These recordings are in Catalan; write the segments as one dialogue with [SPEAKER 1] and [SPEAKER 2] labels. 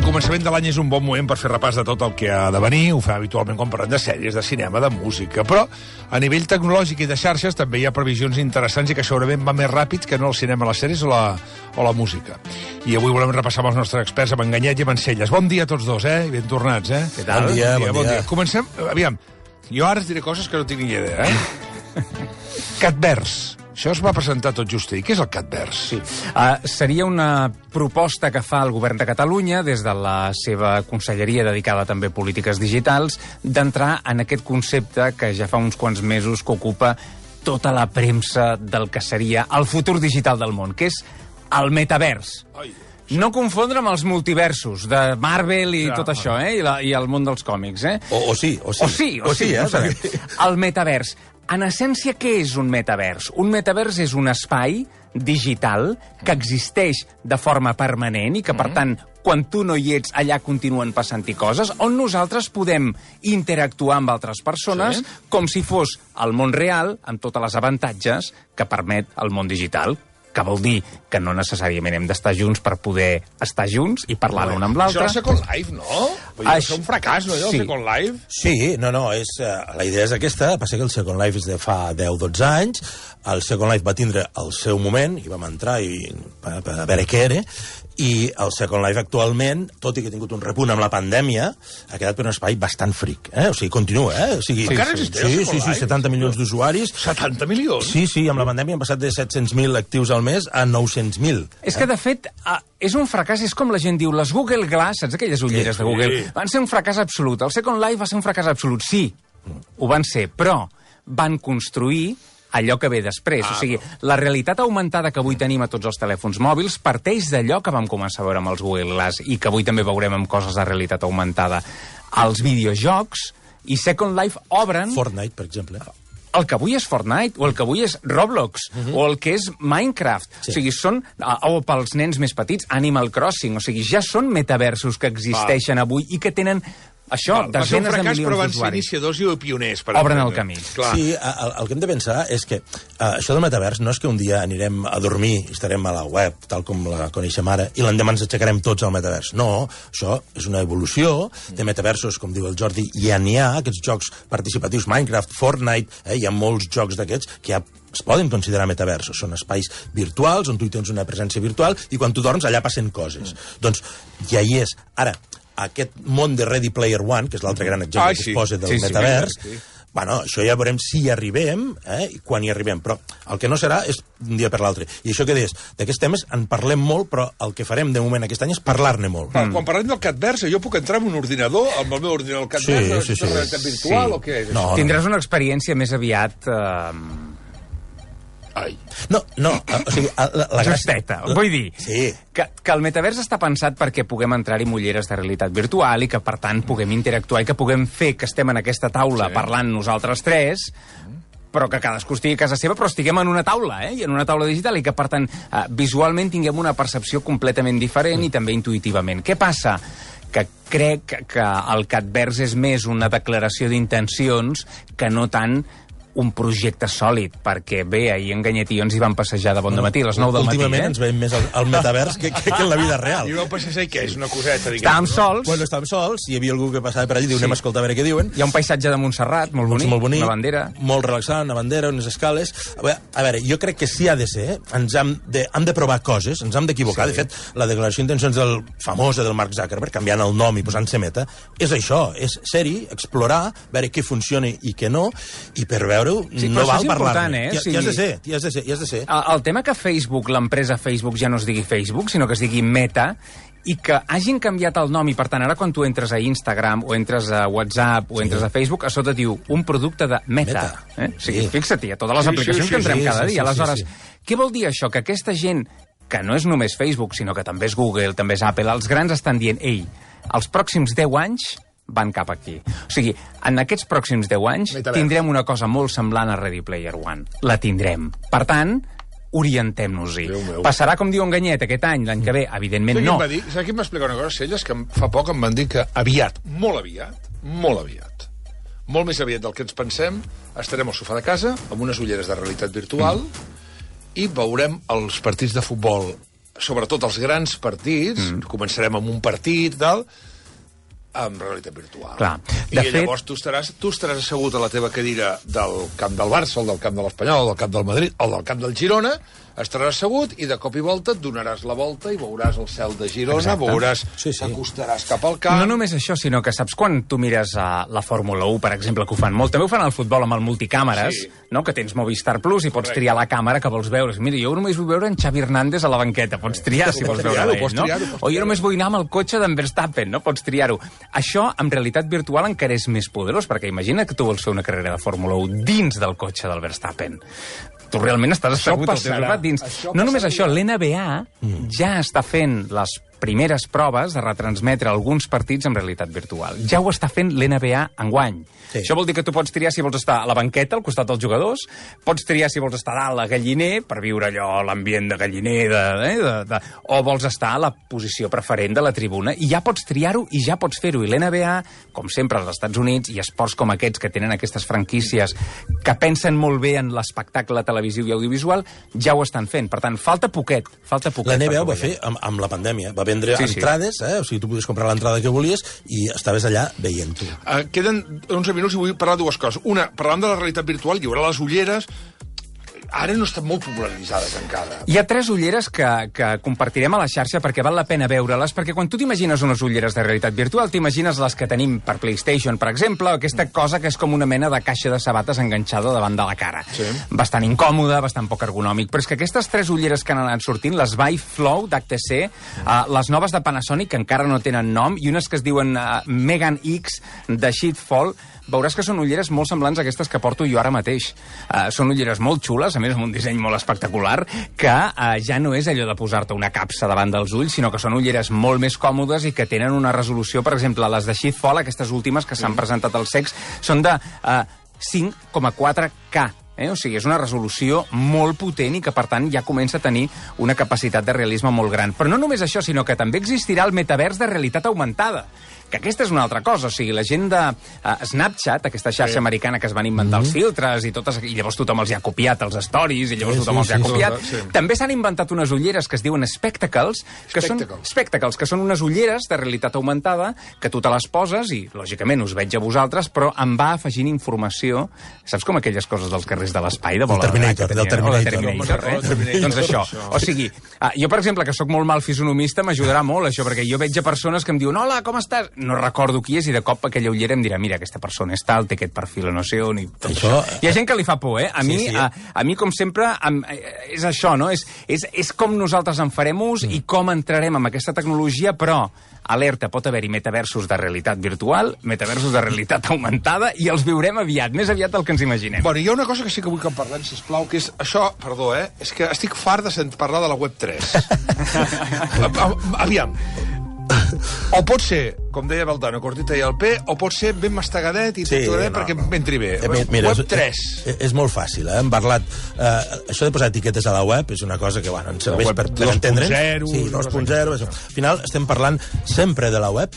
[SPEAKER 1] El començament de l'any és un bon moment per fer repàs de tot el que ha de venir. Ho fa habitualment quan parlem de sèries, de cinema, de música. Però a nivell tecnològic i de xarxes també hi ha previsions interessants i que segurament va més ràpid que no el cinema, les sèries o la, o la música. I avui volem repassar amb els nostres experts, amb Enganyet i amb Encelles. Bon dia a tots dos, eh? I ben tornats, eh?
[SPEAKER 2] Què tal?
[SPEAKER 3] Bon dia, bon
[SPEAKER 1] bon
[SPEAKER 3] dia.
[SPEAKER 1] dia. Comencem... Aviam, jo ara diré coses que no tinc ni idea, eh? Catvers. Això es va presentar tot just ahir. Què és el Catvers?
[SPEAKER 2] Sí. Uh, seria una proposta que fa el govern de Catalunya, des de la seva conselleria dedicada també a polítiques digitals, d'entrar en aquest concepte que ja fa uns quants mesos que ocupa tota la premsa del que seria el futur digital del món, que és el metavers.
[SPEAKER 1] Ai,
[SPEAKER 2] No confondre amb els multiversos de Marvel i
[SPEAKER 1] Ja.
[SPEAKER 2] tot això, eh? I, la, i el món dels còmics, eh?
[SPEAKER 3] O, o sí, o sí.
[SPEAKER 2] O sí, o, sí,
[SPEAKER 3] eh?
[SPEAKER 2] no sabem. El metavers. En essència, què és un metavers? Un metavers és un espai digital que existeix de forma permanent i que, per tant, quan tu no hi ets, allà continuen passant-hi coses, on nosaltres podem interactuar amb altres persones
[SPEAKER 1] Sí.
[SPEAKER 2] com si fos el món real, amb tots els avantatges que permet el món digital que vol dir que no necessàriament hem d'estar junts per poder estar junts i parlar l'un amb
[SPEAKER 1] Això
[SPEAKER 2] l'altre.
[SPEAKER 1] era Second Life, no? Vull dir,
[SPEAKER 2] Això-
[SPEAKER 1] això un fracàs, no, allò,
[SPEAKER 2] sí.
[SPEAKER 1] el Second Life?
[SPEAKER 3] Sí, no, no, és, uh, la idea és aquesta, passa que el Second Life és de fa 10-12 anys, el Second Life va tindre el seu moment, i vam entrar i, per, per a veure què era, i el Second Life actualment, tot i que ha tingut un repunt amb la pandèmia, ha quedat per un espai bastant fric, eh? O sigui, continua, eh? O sigui,
[SPEAKER 1] Encara existeix el
[SPEAKER 3] sí,
[SPEAKER 1] Second
[SPEAKER 3] sí, sí,
[SPEAKER 1] Life?
[SPEAKER 3] 70 milions d'usuaris,
[SPEAKER 1] 70 milions?
[SPEAKER 3] Sí, sí, amb la pandèmia han passat de 700.000 actius al mes a 900.000.
[SPEAKER 2] És que, de fet, eh, és un fracàs, és com la gent diu, les Google Glass, saps aquelles ulleres
[SPEAKER 1] Sí,
[SPEAKER 2] de Google,
[SPEAKER 1] sí.
[SPEAKER 2] van ser un fracàs absolut. El Second Life va ser un fracàs absolut, sí, ho van ser, però van construir allò que ve després.
[SPEAKER 1] Ah,
[SPEAKER 2] o sigui, la realitat augmentada que avui tenim a tots els telèfons mòbils parteix d'allò que vam començar a veure amb els Google Glass i que avui també veurem amb coses de realitat augmentada. Els videojocs i Second Life obren
[SPEAKER 3] Fortnite, per exemple.
[SPEAKER 2] el que avui és Fortnite, o el que avui és Roblox, o el que és Minecraft.
[SPEAKER 3] Sí.
[SPEAKER 2] O sigui, són... ah, O pels nens més petits, Animal Crossing. O sigui, ja són metaversos que existeixen avui i que tenen això,
[SPEAKER 1] Va ser un
[SPEAKER 2] desenes de
[SPEAKER 1] fracàs, però
[SPEAKER 2] milions
[SPEAKER 1] van ser
[SPEAKER 2] d'usuaris.
[SPEAKER 1] iniciadors i pioners. Per
[SPEAKER 2] Obren el camí.
[SPEAKER 1] Clar.
[SPEAKER 3] Sí, el, el que hem de pensar és que uh, això del metavers no és que un dia anirem a dormir i estarem a la web, tal com la coneixem ara, i l'endemà ens aixecarem tots al metavers. No, això és una evolució de metaversos, com diu el Jordi, i ja n'hi ha, aquests jocs participatius, Minecraft, Fortnite, eh, hi ha molts jocs d'aquests que ja es poden considerar metaversos. Són espais virtuals on tu hi tens una presència virtual i quan tu dorms allà passen coses. Doncs ja hi és. Ara, aquest món de Ready Player One, que és l'altre gran exemple que
[SPEAKER 1] sí.
[SPEAKER 3] es posa del
[SPEAKER 2] Sí, sí,
[SPEAKER 3] metavers,
[SPEAKER 1] sí.
[SPEAKER 3] Bueno, això ja veurem si hi arribem eh, i quan hi arribem, però el que no serà és d'un dia per l'altre. I això que deies, d'aquests temes en parlem molt, però el que farem de moment aquest any és parlar-ne molt.
[SPEAKER 1] Clar, Quan parlem del Catverse, jo puc entrar en un ordinador, amb el meu ordinador al Catverse,
[SPEAKER 3] Sí, sí, sí.
[SPEAKER 1] realitat virtual
[SPEAKER 2] Sí.
[SPEAKER 1] o què és?
[SPEAKER 3] No?
[SPEAKER 2] Tindràs una experiència més aviat... Eh,
[SPEAKER 1] Ai.
[SPEAKER 3] No, no, o sigui, la, la, la
[SPEAKER 2] justeta. Vull dir
[SPEAKER 3] Sí.
[SPEAKER 2] que, que el metavers està pensat perquè puguem entrar-hi amb ulleres de realitat virtual i que, per tant, puguem interactuar i que puguem fer que estem en aquesta taula
[SPEAKER 1] Sí.
[SPEAKER 2] parlant nosaltres tres, però que cadascú estigui a casa seva, però estiguem en una taula, eh? I en una taula digital, i que, per tant, eh, visualment tinguem una percepció completament diferent i també intuïtivament. Què passa? que crec que, que el Catvers és més una declaració d'intencions que no tant un projecte sòlid, perquè bé, ahir Enganyet i jo ens hi vam passejar de bon matí, a les 9 del matí.
[SPEAKER 3] Últimament
[SPEAKER 2] eh?
[SPEAKER 3] ens veiem més al, al metavers que, que, que en la vida real.
[SPEAKER 1] I veu passar què és? Una coseta, diguem.
[SPEAKER 2] Estàvem sols,
[SPEAKER 3] Bueno, estàvem sols, hi havia algú que passava per allí, diu,
[SPEAKER 2] Sí.
[SPEAKER 3] anem a escoltar a veure què diuen.
[SPEAKER 2] hi ha un paisatge de Montserrat molt bonic,
[SPEAKER 3] molt bonic,
[SPEAKER 2] una bandera.
[SPEAKER 3] molt relaxant, una bandera, unes escales. A veure, a veure, jo crec que sí ha de ser, ens hem de, hem de provar coses, ens hem d'equivocar. Sí. De fet, la declaració d'intencions del famosa del Mark Zuckerberg, canviant el nom i posant-se meta, és això, és ser-hi, explorar, veure què funciona i què no, i per veure-ho
[SPEAKER 2] Sí,
[SPEAKER 3] no val parlar-ne.
[SPEAKER 2] eh? Sigui-
[SPEAKER 3] hi has de ser, hi has de ser, hi has de ser.
[SPEAKER 2] El, el tema que Facebook, l'empresa Facebook, ja no es digui Facebook, sinó que es digui Meta, i que hagin canviat el nom i per tant ara quan tu entres a Instagram o entres a WhatsApp o entres a Facebook a sota diu un producte de Meta,
[SPEAKER 3] Meta.
[SPEAKER 2] Eh? o sigui,
[SPEAKER 3] Sí.
[SPEAKER 2] fixa't-hi a totes les
[SPEAKER 1] Sí, sí,
[SPEAKER 2] aplicacions
[SPEAKER 1] sí,
[SPEAKER 2] que entrem
[SPEAKER 3] sí,
[SPEAKER 2] cada
[SPEAKER 3] sí,
[SPEAKER 2] dia
[SPEAKER 3] sí,
[SPEAKER 2] aleshores,
[SPEAKER 3] sí,
[SPEAKER 2] què vol dir això? que aquesta gent que no és només Facebook, sinó que també és Google, també és Apple, els grans estan dient ei, els pròxims 10 anys van cap aquí. O sigui, en aquests pròxims 10 anys tindrem una cosa molt semblant a Ready Player One. La tindrem. Per tant, orientem-nos-hi. Passarà, com diu Enganyet, aquest any, l'any que ve? Evidentment no.
[SPEAKER 1] dir? Saps qui em va explicar una cosa, Celles? Que fa poc em van dir que aviat, molt aviat, molt aviat, molt més aviat del que ens pensem, estarem al sofà de casa amb unes ulleres de realitat virtual i veurem els partits de futbol sobretot els grans partits, mm. començarem amb un partit i tal, amb realitat virtual.
[SPEAKER 2] Clar.
[SPEAKER 1] I
[SPEAKER 2] De fet-
[SPEAKER 1] llavors tu estaràs, tu estaràs assegut a la teva cadira del camp del Barça, o del camp de l'Espanyol, o del camp del Madrid, o del camp del Girona, estaràs assegut i de cop i volta et donaràs la volta i veuràs el cel de Girona,
[SPEAKER 2] Exacte.
[SPEAKER 1] veuràs,
[SPEAKER 3] Sí, sí.
[SPEAKER 1] t'acostaràs cap al camp...
[SPEAKER 2] No només això, sinó que saps quan tu mires a la Fórmula 1, per exemple, que ho fan molt, també ho fan al futbol amb el multicàmeres,
[SPEAKER 1] Sí.
[SPEAKER 2] no? que tens Movistar Plus i pots
[SPEAKER 1] Correcte.
[SPEAKER 2] triar la càmera que vols veure. Mira, jo només vull veure en Xavi Hernández a la banqueta, pots triar si vols veure ell, no? O jo només vull anar amb el cotxe d'en Verstappen, no? Pots triar-ho. Això, en realitat virtual, encara és més poderós, perquè imagina que tu vols fer una carrera de Fórmula 1 dins del cotxe del Verstappen. Tu realment estàs assegut al teu sofà dins.
[SPEAKER 1] Això
[SPEAKER 2] no només això, l'NBA ja està fent les primeres proves de retransmetre alguns partits en realitat virtual. Ja ho està fent l'NBA enguany.
[SPEAKER 3] Sí.
[SPEAKER 2] Això vol dir que tu pots triar si vols estar a la banqueta, al costat dels jugadors, pots triar si vols estar dalt a galliner, per viure allò, l'ambient de galliner, de, eh, de, de, o vols estar a la posició preferent de la tribuna, i ja pots triar-ho i ja pots fer-ho. I l'NBA, com sempre als Estats Units, i esports com aquests que tenen aquestes franquícies que pensen molt bé en l'espectacle televisiu i audiovisual, ja ho estan fent. Per tant, falta poquet, falta poquet.
[SPEAKER 3] La NBA ho va fer amb, amb la pandèmia. Va vendre
[SPEAKER 2] Sí,
[SPEAKER 3] sí,
[SPEAKER 2] sí.
[SPEAKER 3] entrades, eh? o sigui, tu podies comprar l'entrada que volies i estaves allà veient-ho.
[SPEAKER 1] Uh, queden 11 minuts i vull parlar de dues coses. Una, parlant de la realitat virtual, hi haurà les ulleres... Ara no estan molt popularitzades encara.
[SPEAKER 2] Hi ha tres ulleres que, que compartirem a la xarxa perquè val la pena veure-les, perquè quan tu t'imagines unes ulleres de realitat virtual, t'imagines les que tenim per PlayStation, per exemple, aquesta cosa que és com una mena de caixa de sabates enganxada davant de la cara.
[SPEAKER 1] Sí.
[SPEAKER 2] Bastant incòmode, bastant poc ergonòmic. Però és que aquestes tres ulleres que han anat sortint, les Vive Flow d'HTC, uh, les noves de Panasonic, que encara no tenen nom, i unes que es diuen uh, Megan X de Sheetfall, veuràs que són ulleres molt semblants a aquestes que porto jo ara mateix. Uh, són ulleres molt xules, a més amb un disseny molt espectacular, que uh, ja no és allò de posar-te una capsa davant dels ulls, sinó que són ulleres molt més còmodes i que tenen una resolució, per exemple, les de Sheetfall, aquestes últimes que s'han presentat als secs, són de uh, 5,4K. Eh? O sigui, és una resolució molt potent i que, per tant, ja comença a tenir una capacitat de realisme molt gran. Però no només això, sinó que també existirà el metavers de realitat augmentada que aquesta és una altra cosa, o sigui, la gent de uh, Snapchat, aquesta xarxa sí. americana que es van inventar mm -hmm. els filtres i totes, i llavors tothom els hi ha copiat els stories i llavors
[SPEAKER 3] Sí,
[SPEAKER 2] tothom
[SPEAKER 3] sí,
[SPEAKER 2] els hi ha
[SPEAKER 3] sí,
[SPEAKER 2] copiat.
[SPEAKER 1] sí.
[SPEAKER 2] També s'han inventat unes ulleres que es diuen Spectacles, que són
[SPEAKER 1] Spectacles.
[SPEAKER 2] Spectacles, que són unes ulleres de realitat augmentada que tu te les poses i, lògicament, us veig a vosaltres, però em va afegint informació, saps com aquelles coses dels carrers de l'espai, de bola
[SPEAKER 3] Terminator,
[SPEAKER 2] que
[SPEAKER 3] del
[SPEAKER 2] de
[SPEAKER 3] Terminator.
[SPEAKER 2] Terminator,
[SPEAKER 1] Home,
[SPEAKER 2] eh?
[SPEAKER 1] Terminator.
[SPEAKER 2] Doncs això.
[SPEAKER 1] Això.
[SPEAKER 2] O sigui, uh, jo, per exemple, que sóc molt mal fisonomista, m'ajudarà molt això, perquè jo veig a persones que em diuen hola, com estàs? No recordo qui és i de cop aquella ullera em dirà mira, aquesta persona és tal, té aquest perfil o no sé on i tot això.
[SPEAKER 3] Això-
[SPEAKER 2] Hi ha gent que li fa por, eh? A
[SPEAKER 3] Sí,
[SPEAKER 2] mi,
[SPEAKER 3] sí.
[SPEAKER 2] A, a mi com sempre, em, eh, és això, no? És, és, és com nosaltres en farem ús
[SPEAKER 3] Mm.
[SPEAKER 2] i com entrarem amb aquesta tecnologia, però alerta, pot haver-hi metaversos de realitat virtual, metaversos de realitat augmentada, i els viurem aviat, més aviat del que ens imaginem.
[SPEAKER 1] Bueno, hi ha una cosa que sí que vull que en parlem, sisplau, que és això, perdó, eh? És que estic fart de sent parlar de la web 3. A- a- Aviam. O pot ser, com deia Valdano, cortita i al P, o pot ser ben mastagadet i
[SPEAKER 3] Sí,
[SPEAKER 1] tituladet
[SPEAKER 3] no,
[SPEAKER 1] perquè
[SPEAKER 3] no.
[SPEAKER 1] m'entri bé.
[SPEAKER 3] Eh, mi- mira,
[SPEAKER 1] web
[SPEAKER 3] és-
[SPEAKER 1] 3.
[SPEAKER 3] És, és molt fàcil, eh? Hem parlat... Eh, això de posar etiquetes a la web és una cosa que, bueno, ens serveix per, per
[SPEAKER 1] 2.0,
[SPEAKER 3] entendre'ns. Sí,
[SPEAKER 1] una cosa
[SPEAKER 3] 2.0. això. Al final estem parlant sempre de la web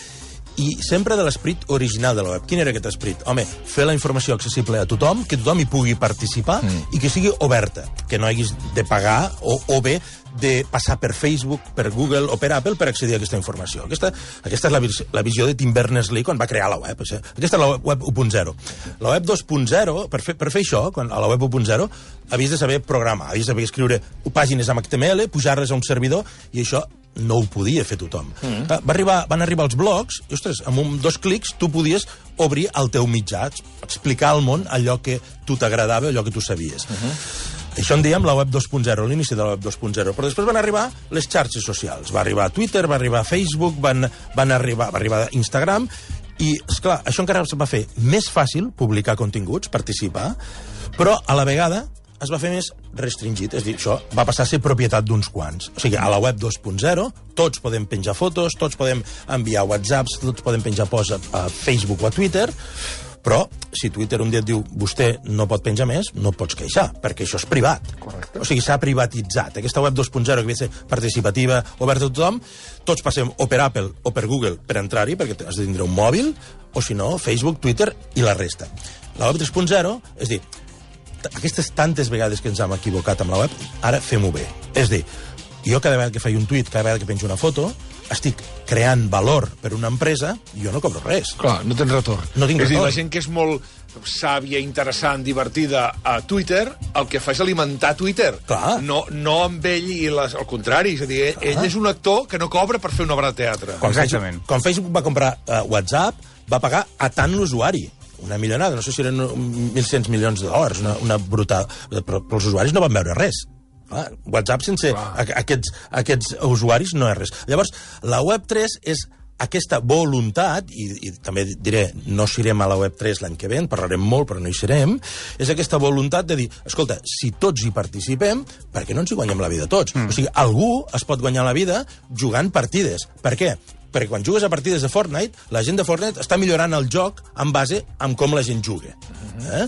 [SPEAKER 3] i sempre de l'esperit original de la web. Quin era aquest esperit? Home, fer la informació accessible a tothom, que tothom hi pugui participar mm. i que sigui oberta, que no haguis de pagar o, o bé de passar per Facebook, per Google o per Apple per accedir a aquesta informació. Aquesta, aquesta és la, vis la visió de Tim Berners-Lee quan va crear la web. Això. Aquesta és la web 1.0. La web 2.0, per, fer, per fer això, quan, a la web 1.0, havies de saber programar, havies de saber escriure pàgines amb HTML, pujar-les a un servidor, i això no ho podia fer tothom. Mm. Va arribar, van arribar els blogs, i, ostres, amb un, dos clics tu podies obrir el teu mitjà, explicar al món allò que tu t'agradava, allò que tu sabies. Uh -huh. Això en diem la web 2.0, l'inici de la web 2.0. Però després van arribar les xarxes socials. Va arribar Twitter, va arribar Facebook, van, van arribar, va arribar Instagram, i, és clar això encara es va fer més fàcil publicar continguts, participar, però a la vegada es va fer més restringit, és a dir, això va passar a ser propietat d'uns quants. O sigui, a la web 2.0 tots podem penjar fotos, tots podem enviar whatsapps, tots podem penjar posts a, a Facebook o a Twitter, però si Twitter un dia et diu vostè no pot penjar més, no et pots queixar, perquè això és privat.
[SPEAKER 1] Correcte.
[SPEAKER 3] O sigui, s'ha privatitzat. Aquesta web 2.0 que havia de ser participativa, oberta a tothom, tots passem o per Apple o per Google per entrar-hi, perquè has de tindre un mòbil, o si no, Facebook, Twitter i la resta. La web 3.0, és dir, aquestes tantes vegades que ens hem equivocat amb la web, ara fem-ho bé. És a dir, jo cada vegada que faig un tuit, cada vegada que penjo una foto, estic creant valor per una empresa i jo no cobro res.
[SPEAKER 1] Clar, no tens retorn.
[SPEAKER 3] No tinc
[SPEAKER 1] és a dir,
[SPEAKER 3] retorn.
[SPEAKER 1] la gent que és molt sàvia, interessant, divertida a Twitter, el que fa és alimentar Twitter.
[SPEAKER 3] Clar.
[SPEAKER 1] No, no amb ell i les, al contrari. És a dir, ell, ell és un actor que no cobra per fer una obra de teatre.
[SPEAKER 3] Quan
[SPEAKER 2] Exactament.
[SPEAKER 3] Facebook, quan Facebook va comprar uh, WhatsApp, va pagar a tant l'usuari una milionada, no sé si eren 1.100 milions de dòlars, una, una brutal... Però, però els usuaris no van veure res. Clar, WhatsApp sense a, aquests, aquests usuaris no és res. Llavors, la Web3 és aquesta voluntat, i, i també diré, no serem a la Web3 l'any que ve, en parlarem molt, però no hi serem, és aquesta voluntat de dir, escolta, si tots hi participem, per què no ens hi guanyem la vida tots? Mm. O sigui, algú es pot guanyar la vida jugant partides. Per què? Perquè quan jugues a partides de Fortnite, la gent de Fortnite està millorant el joc en base en com la gent juga. Eh?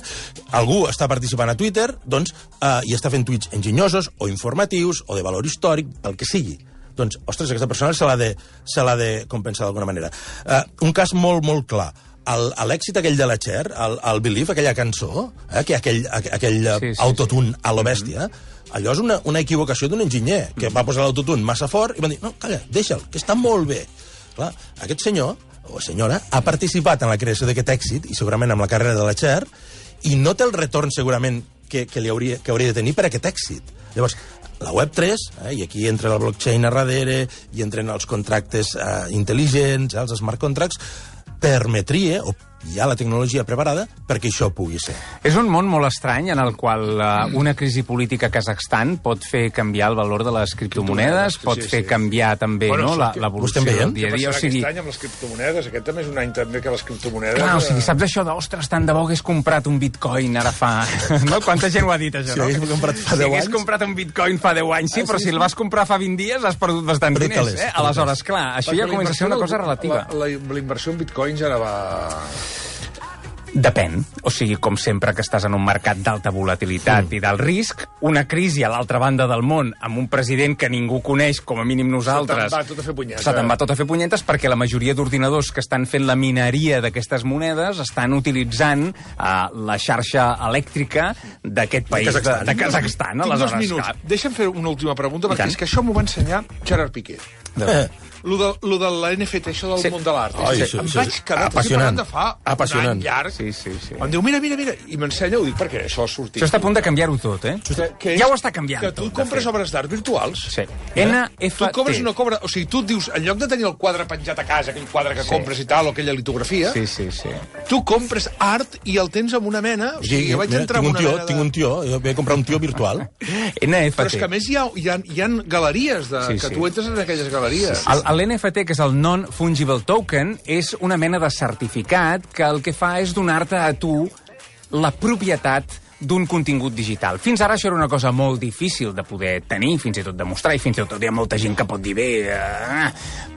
[SPEAKER 3] Algú està participant a Twitter doncs, eh, i està fent tuits enginyosos o informatius o de valor històric, el que sigui. Doncs, ostres, aquesta persona se l'ha de, se de compensar d'alguna manera. Eh, un cas molt, molt clar l'èxit aquell de la Cher, el, el Believe, aquella cançó, eh, que aquell, aqu- aquell
[SPEAKER 2] Sí,
[SPEAKER 3] sí,
[SPEAKER 2] sí,
[SPEAKER 3] autotune a lo bèstia, allò és una, una equivocació d'un enginyer, que va posar l'autotune massa fort i van dir, no, calla, deixa'l, que està molt bé. Clar, aquest senyor, o senyora, ha participat en la creació d'aquest èxit, i segurament amb la carrera de la Cher, i no té el retorn, segurament, que, que, li hauria, que hauria de tenir per aquest èxit. Llavors, la Web3, eh, i aquí entra el blockchain a darrere, i entren els contractes eh, intel·ligents, eh, els smart contracts, permetria, o hi ha la tecnologia preparada perquè això pugui ser.
[SPEAKER 2] És un món molt estrany en el qual uh, una crisi política a Kazakhstan pot fer canviar el valor de les criptomonedes, pot
[SPEAKER 1] sí,
[SPEAKER 2] fer
[SPEAKER 1] sí.
[SPEAKER 2] canviar també
[SPEAKER 1] Bueno,
[SPEAKER 2] no,
[SPEAKER 1] sí,
[SPEAKER 2] l'evolució del dia a
[SPEAKER 1] Què
[SPEAKER 2] dia. O
[SPEAKER 1] passarà
[SPEAKER 2] sigui,
[SPEAKER 1] aquest any amb les criptomonedes? Aquest també és un any també que les criptomonedes...
[SPEAKER 2] Clar, o sigui,
[SPEAKER 1] eh,
[SPEAKER 2] saps això d'ostres, tant de bo hagués comprat un bitcoin ara fa... No? Quanta gent ho ha dit, això,
[SPEAKER 3] Si
[SPEAKER 2] no?
[SPEAKER 3] hagués comprat fa
[SPEAKER 2] si
[SPEAKER 3] 10
[SPEAKER 2] hagués
[SPEAKER 3] anys.
[SPEAKER 2] comprat un bitcoin fa 10 anys, sí,
[SPEAKER 3] Ah,
[SPEAKER 2] però
[SPEAKER 3] sí,
[SPEAKER 2] si
[SPEAKER 3] sí.
[SPEAKER 2] el vas comprar fa 20 dies has perdut bastants diners, eh? Aleshores, clar, això
[SPEAKER 1] perquè
[SPEAKER 2] ja comença a ser una cosa relativa.
[SPEAKER 1] La, la, la inversió en bitcoins ara va...
[SPEAKER 2] Depèn. O sigui, com sempre que estàs en un mercat d'alta volatilitat i d'alt risc, una crisi a l'altra banda del món amb un president que ningú coneix, com a mínim nosaltres...
[SPEAKER 1] Se te'n va tot a fer punyetes.
[SPEAKER 2] Se te'n va tot a fer punyetes perquè la majoria d'ordinadors que estan fent la mineria d'aquestes monedes estan utilitzant uh, la xarxa elèctrica d'aquest país, de,
[SPEAKER 3] Kazakhstan.
[SPEAKER 2] de Kazakhstan.
[SPEAKER 1] Tinc dos minuts. Deixa'm fer una última pregunta, perquè és que això m'ho va ensenyar Gerard Piqué.
[SPEAKER 3] Eh,
[SPEAKER 1] Lo de, lo de la NFT, això del
[SPEAKER 2] Sí.
[SPEAKER 1] món de l'art. És que
[SPEAKER 3] això-
[SPEAKER 1] em vaig quedar...
[SPEAKER 3] apassionant.
[SPEAKER 1] de fa un
[SPEAKER 3] Apassionant.
[SPEAKER 1] any llarg.
[SPEAKER 2] Sí, sí, sí.
[SPEAKER 1] Em diu, mira, mira, mira, i m'ensenya, ho dic perquè això ha sortit.
[SPEAKER 2] això està a punt de canviar-ho tot, eh?
[SPEAKER 1] Que, que
[SPEAKER 2] ja ho està canviant
[SPEAKER 1] Que tu
[SPEAKER 2] tot, de
[SPEAKER 1] compres obres d'art virtuals.
[SPEAKER 2] Sí.
[SPEAKER 1] Eh?
[SPEAKER 2] NFT.
[SPEAKER 1] Tu cobres una cobra... O sigui, tu et dius, en lloc de tenir el quadre penjat a casa, aquell quadre que
[SPEAKER 2] Sí.
[SPEAKER 1] compres i tal, o aquella litografia,
[SPEAKER 2] Sí, sí, sí.
[SPEAKER 1] tu compres art i el tens amb una mena... O sigui, jo vaig
[SPEAKER 3] mira,
[SPEAKER 1] entrar
[SPEAKER 3] tinc
[SPEAKER 1] en
[SPEAKER 3] un
[SPEAKER 1] una
[SPEAKER 3] tio,
[SPEAKER 1] mena de...
[SPEAKER 3] tinc un tio, jo vaig comprar un tio virtual.
[SPEAKER 2] NFT.
[SPEAKER 1] Però és que a més hi ha, hi ha, hi ha galeries de,
[SPEAKER 2] Sí,
[SPEAKER 1] que
[SPEAKER 2] sí.
[SPEAKER 1] tu entres en aquelles galeries.
[SPEAKER 2] El, el NFT, que és el Non-Fungible Token, és una mena de certificat que el que fa és donar-te a tu la propietat d'un contingut digital. Fins ara això era una cosa molt difícil de poder tenir, fins i tot demostrar, i fins i tot hi ha molta gent que pot dir bé... Eh,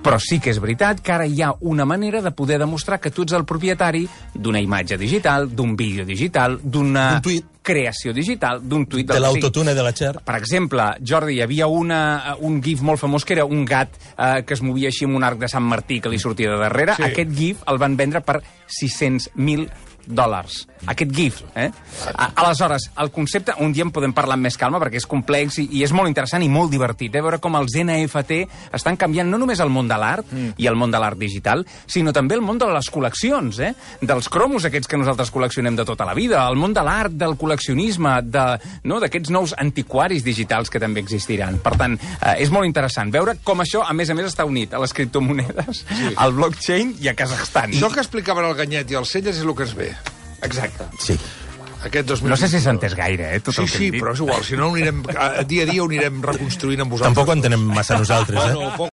[SPEAKER 2] però sí que és veritat que ara hi ha una manera de poder demostrar que tu ets el propietari d'una imatge digital, d'un vídeo digital, d'una
[SPEAKER 3] D'un tuit.
[SPEAKER 2] Creació digital, d'un tuit...
[SPEAKER 3] De l'autotune de la Cher.
[SPEAKER 2] per exemple, Jordi, hi havia una, un gif molt famós que era un gat eh, que es movia així amb un arc de Sant Martí que li sortia de darrere.
[SPEAKER 1] Sí.
[SPEAKER 2] Aquest gif el van vendre per 600.000 dòlars. Aquest gif, eh? A, aleshores, el concepte, un dia en podem parlar amb més calma perquè és complex i, i és molt interessant i molt divertit, eh? veure com els NFT estan canviant no només el món de l'art mm. i el món de l'art digital, sinó també el món de les col·leccions, eh? dels cromos aquests que nosaltres col·leccionem de tota la vida, el món de l'art, del col·leccionisme, de, no, d'aquests nous antiquaris digitals que també existiran. Per tant, eh, és molt interessant veure com això, a més a més, està unit a les criptomonedes, sí. al blockchain i a Kazakhstan.
[SPEAKER 1] Això que explicaven el Ganyet i el Celles és el que ens ve.
[SPEAKER 2] Exacte.
[SPEAKER 3] Sí.
[SPEAKER 1] Aquest 2020.
[SPEAKER 2] No sé si s'ha entès gaire, eh, tot
[SPEAKER 1] Sí,
[SPEAKER 2] el que
[SPEAKER 1] sí,
[SPEAKER 2] hem dit.
[SPEAKER 1] però és igual. Si no, anirem, dia a dia ho anirem reconstruint amb vosaltres.
[SPEAKER 3] Tampoc ho entenem massa nosaltres, eh?
[SPEAKER 1] Bueno,